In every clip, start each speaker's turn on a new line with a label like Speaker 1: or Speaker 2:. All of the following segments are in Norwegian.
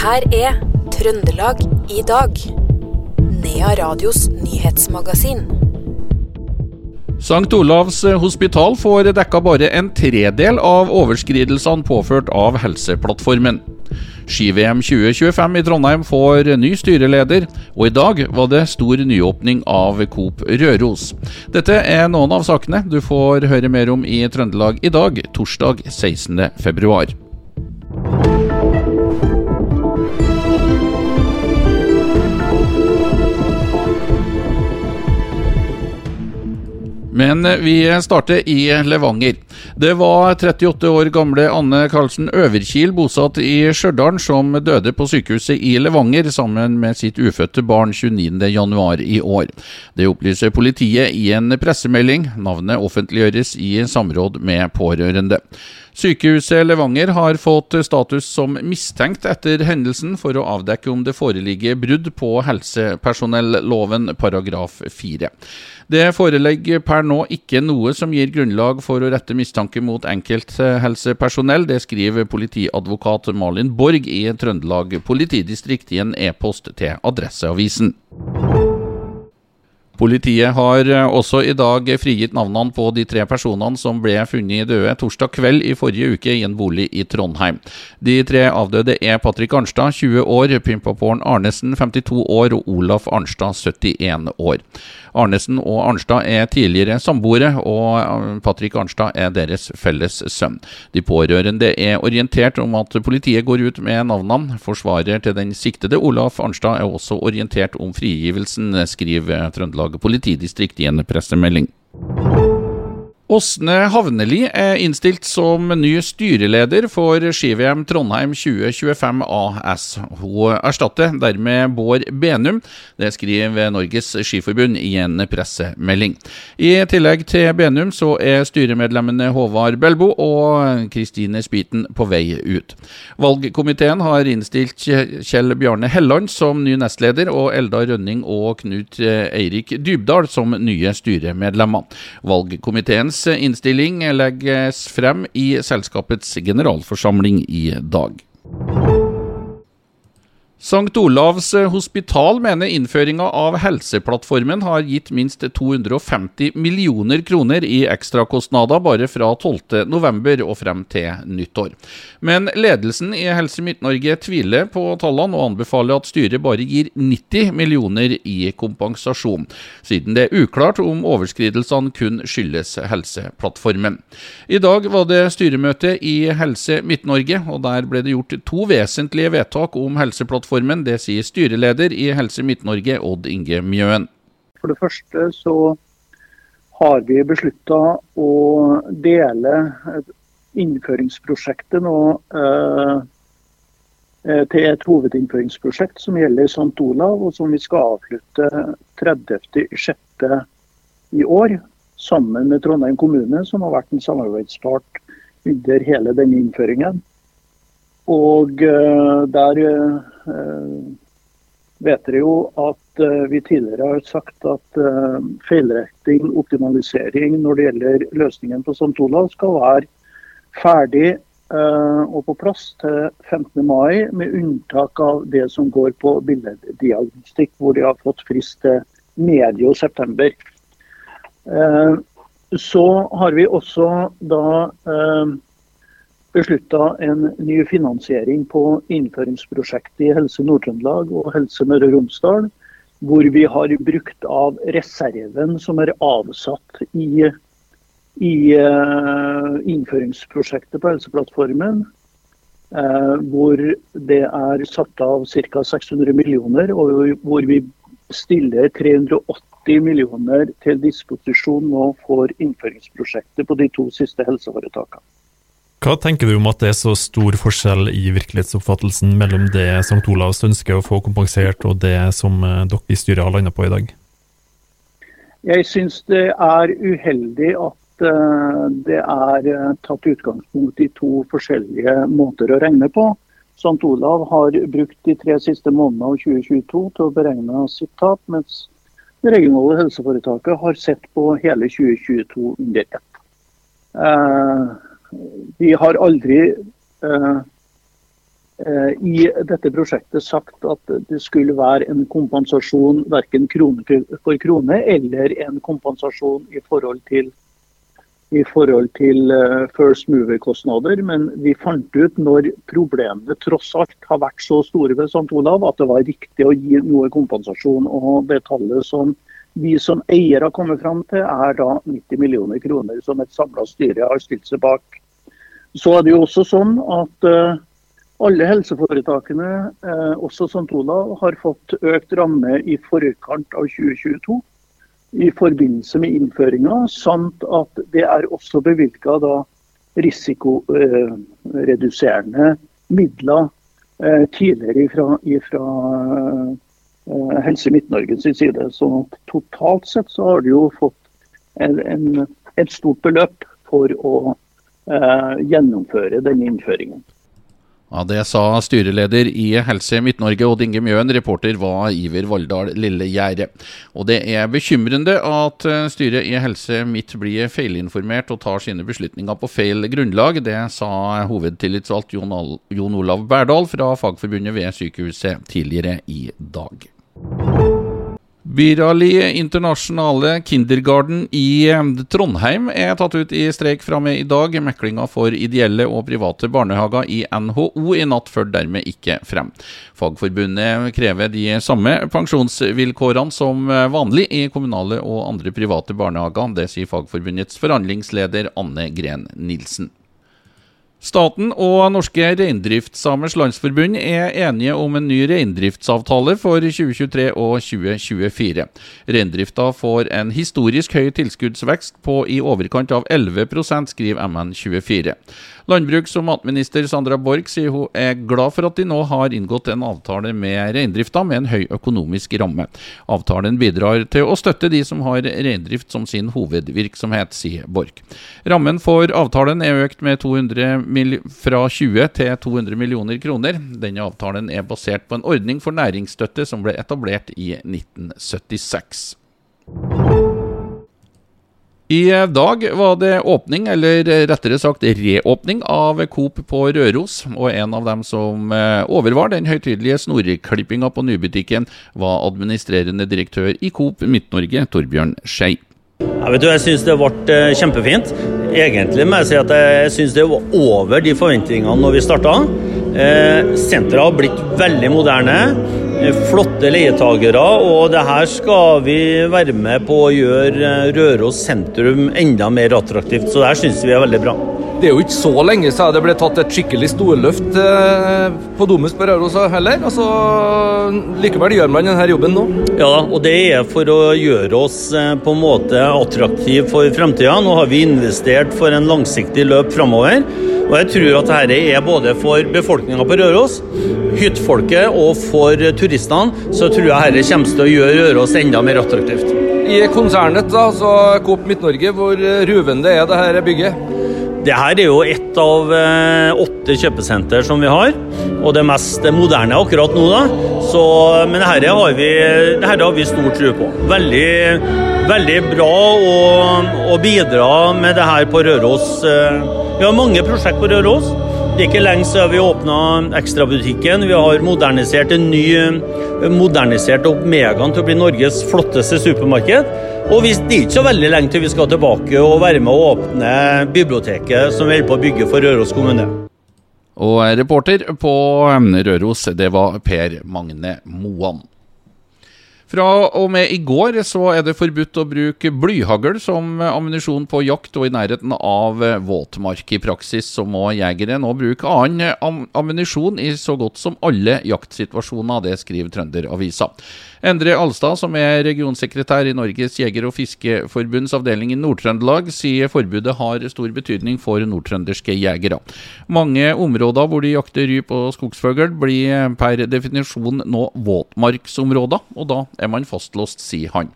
Speaker 1: her er Trøndelag i dag. Nea Radios nyhetsmagasin.
Speaker 2: St. Olavs hospital får dekka bare en tredel av overskridelsene påført av Helseplattformen. Ski-VM 2025 i Trondheim får ny styreleder, og i dag var det stor nyåpning av Coop Røros. Dette er noen av sakene du får høre mer om i Trøndelag i dag, torsdag 16. Men vi starter i Levanger. Det var 38 år gamle Anne Karlsen Øverkil, bosatt i Stjørdal, som døde på sykehuset i Levanger sammen med sitt ufødte barn 29.1 i år. Det opplyser politiet i en pressemelding. Navnet offentliggjøres i samråd med pårørende. Sykehuset Levanger har fått status som mistenkt etter hendelsen for å avdekke om det foreligger brudd på helsepersonelloven paragraf 4. Det foreligger per nå ikke noe som gir grunnlag for å rette mistanke mot enkelthelsepersonell. Det skriver politiadvokat Malin Borg i Trøndelag politidistrikt i en e-post til Adresseavisen. Politiet har eh, også i dag frigitt navnene på de tre personene som ble funnet døde torsdag kveld i forrige uke i en bolig i Trondheim. De tre avdøde er Patrick Arnstad, 20 år, Pimpaporn Arnesen, 52 år og Olaf Arnstad, 71 år. Arnesen og Arnstad er tidligere samboere, og eh, Patrick Arnstad er deres felles sønn. De pårørende er orientert om at politiet går ut med navnene. Forsvarer til den siktede, Olaf Arnstad, er også orientert om frigivelsen, skriver Trøndelag Trøndelag politidistrikt i en pressemelding. Åsne Havneli er innstilt som ny styreleder for ski-VM Trondheim 2025 AS. Hun erstatter dermed Bård Benum. Det skriver Norges Skiforbund i en pressemelding. I tillegg til Benum så er styremedlemmene Håvard Belbo og Kristine Spiten på vei ut. Valgkomiteen har innstilt Kjell Bjarne Helland som ny nestleder og Eldar Rønning og Knut Eirik Dybdahl som nye styremedlemmer. Valgkomiteens innstilling legges frem i selskapets generalforsamling i dag. St. Olavs hospital mener innføringa av Helseplattformen har gitt minst 250 millioner kroner i ekstrakostnader bare fra 12.11. og frem til nyttår. Men ledelsen i Helse Midt-Norge tviler på tallene og anbefaler at styret bare gir 90 millioner i kompensasjon, siden det er uklart om overskridelsene kun skyldes Helseplattformen. I dag var det styremøte i Helse Midt-Norge, og der ble det gjort to vesentlige vedtak om Helseplattformen plattformen. Det sier styreleder i Helse Midt-Norge, Odd Inge Mjøen.
Speaker 3: For det første så har vi beslutta å dele innføringsprosjektet nå eh, eh, til et hovedinnføringsprosjekt som gjelder St. Olav, og som vi skal avslutte 30.6. i år. Sammen med Trondheim kommune, som har vært en samarbeidspart under hele denne innføringen. Og uh, der uh, vet dere jo at uh, vi tidligere har sagt at feilretting, optimalisering når det gjelder løsningen på St. Olav skal være ferdig og på plass til 15. mai, med unntak av det som går på billeddiagnostikk, hvor de har fått frist til medio september. Så har vi også da beslutta en ny finansiering på innføringsprosjektet i Helse Nord-Trøndelag og Helse Møre og Romsdal, hvor vi har brukt av reserven som er avsatt i, i uh, innføringsprosjektet på Helseplattformen. Uh, hvor det er satt av ca. 600 millioner, og hvor vi stiller 380 millioner til disposisjon nå for innføringsprosjektet på de to siste helseforetakene.
Speaker 4: Hva tenker du om at det er så stor forskjell i virkelighetsoppfattelsen mellom det St. Olavs ønsker å få kompensert, og det som eh, dere i styret har landa på i dag?
Speaker 3: Jeg syns det er uheldig at uh, det er uh, tatt utgangspunkt i to forskjellige måter å regne på. St. Olav har brukt de tre siste månedene av 2022 til å beregne sitt tap, mens det regionale helseforetaket har sett på hele 2022 under ett. Vi har aldri eh, eh, i dette prosjektet sagt at det skulle være en kompensasjon verken krone for krone eller en kompensasjon i forhold til i forhold til eh, first mover-kostnader, men vi fant ut når problemene tross alt har vært så store ved St. Olav, at det var riktig å gi noe kompensasjon. Og det tallet som vi som eier har kommet fram til, er da 90 millioner kroner, som et samla styre har stilt seg bak. Så er det jo også sånn at uh, alle helseforetakene, uh, også St. Olav, har fått økt ramme i forkant av 2022 i forbindelse med innføringa, samt at det er også bevilga risikoreduserende midler eh, tidligere fra, eh, Helse Midt-Norge sin side. Så totalt sett så har de jo fått en, en, et stort beløp for å eh, gjennomføre denne innføringen.
Speaker 2: Ja, Det sa styreleder i Helse Midt-Norge Odd Inge Mjøen. Reporter var Iver Valldal Lillegjerde. Og det er bekymrende at eh, styret i Helse Midt blir feilinformert og tar sine beslutninger på feil grunnlag. Det sa hovedtillitsvalgt Jon Olav Berdal fra Fagforbundet ved sykehuset tidligere i dag. Birali internasjonale kindergarten i eh, Trondheim er tatt ut i streik fra med i dag. Meklinga for ideelle og private barnehager i NHO i natt førte dermed ikke frem. Fagforbundet krever de samme pensjonsvilkårene som vanlig i kommunale og andre private barnehager. Det sier Fagforbundets forhandlingsleder Anne Gren Nilsen. Staten og Norske Reindriftssamers Landsforbund er enige om en ny reindriftsavtale for 2023 og 2024. Reindrifta får en historisk høy tilskuddsvekst på i overkant av 11% skriver MN24. Landbruks- og matminister Sandra Borch sier hun er glad for at de nå har inngått en avtale med reindrifta med en høy økonomisk ramme. Avtalen bidrar til å støtte de som har reindrift som sin hovedvirksomhet, sier Borch. Rammen for avtalen er økt med 200 fra 20 til 200 millioner kroner. Denne avtalen er basert på en ordning for næringsstøtte som ble etablert i 1976. I dag var det åpning, eller rettere sagt reåpning, av Coop på Røros. Og en av dem som eh, overvar den høytidelige snorklippinga på nybutikken, var administrerende direktør i Coop Midt-Norge, Torbjørn Skei.
Speaker 5: Ja, vet du, jeg syns det ble eh, kjempefint. Egentlig må jeg si at jeg syns det var over de forventningene når vi starta. Eh, senteret har blitt veldig moderne. Eh, flotte leietagere, og det her skal vi være med på å gjøre eh, Røros sentrum enda mer attraktivt. Så det her syns vi er veldig bra.
Speaker 6: Det er jo ikke så lenge siden det ble tatt et skikkelig storløft eh, på Domus på Røros heller. Altså, likevel gjør man denne jobben nå.
Speaker 5: Ja, og det er for å gjøre oss på en måte attraktive for fremtida. Nå har vi investert for en langsiktig løp framover. Og jeg tror at dette er både for befolkninga på Røros, hyttfolket og for turistene, så tror jeg dette kommer til å gjøre Røros enda mer attraktivt.
Speaker 6: I konsernet, da, så Coop Midt-Norge, hvor ruvende er dette bygget?
Speaker 5: Det her er jo ett av eh, åtte kjøpesenter som vi har, og det mest moderne akkurat nå. da. Så, men dette har, vi, dette har vi stor tro på. Veldig, veldig bra å, å, bidra med det her på Røros. Eh, vi har mange prosjekt på Røros. Det er ikke lenge siden vi åpna Ekstrabutikken. Vi har modernisert en ny modernisert opp Megaen til å bli Norges flotteste supermarked. Og det er ikke så veldig lenge til vi skal tilbake og være med å åpne biblioteket som vi på å bygge for Røros kommune.
Speaker 2: Og reporter på Røros, det var Per Magne Moan. Fra og med i går så er det forbudt å bruke blyhagl som ammunisjon på jakt og i nærheten av våtmark. I praksis så må jegere nå bruke annen ammunisjon i så godt som alle jaktsituasjoner. Det skriver Trønderavisa. Endre Alstad, som er regionsekretær i Norges jeger- og fiskeforbunds avdeling i Nord-Trøndelag, sier forbudet har stor betydning for nordtrønderske jegere. Mange områder hvor de jakter ryp og skogsfugl, blir per definisjon nå våtmarksområder, og da er man fastlåst, sier han.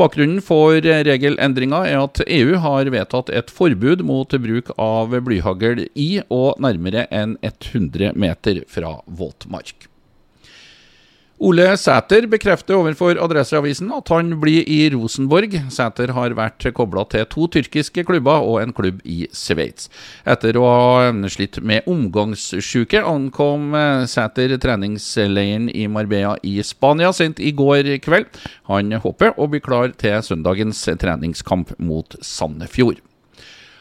Speaker 2: Bakgrunnen for regelendringa er at EU har vedtatt et forbud mot bruk av blyhagl i og nærmere enn 100 meter fra våtmark. Ole Sæter bekrefter overfor Adresseavisen at han blir i Rosenborg. Sæter har vært kobla til to tyrkiske klubber og en klubb i Sveits. Etter å ha slitt med omgangssjuke ankom Sæter treningsleiren i Marbella i Spania sent i går kveld. Han håper å bli klar til søndagens treningskamp mot Sandefjord.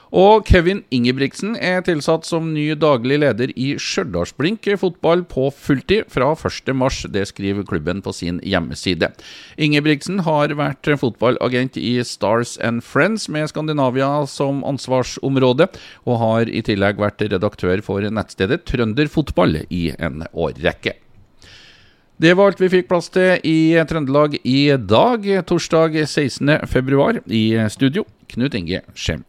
Speaker 2: Og Kevin Ingebrigtsen er tilsatt som ny daglig leder i Stjørdalsblink fotball på fulltid fra 1.3. Det skriver klubben på sin hjemmeside. Ingebrigtsen har vært fotballagent i Stars and Friends med Skandinavia som ansvarsområde, og har i tillegg vært redaktør for nettstedet Trønderfotball i en årrekke. Det var alt vi fikk plass til i Trøndelag i dag, torsdag 16.2. I studio, Knut Inge Skjem.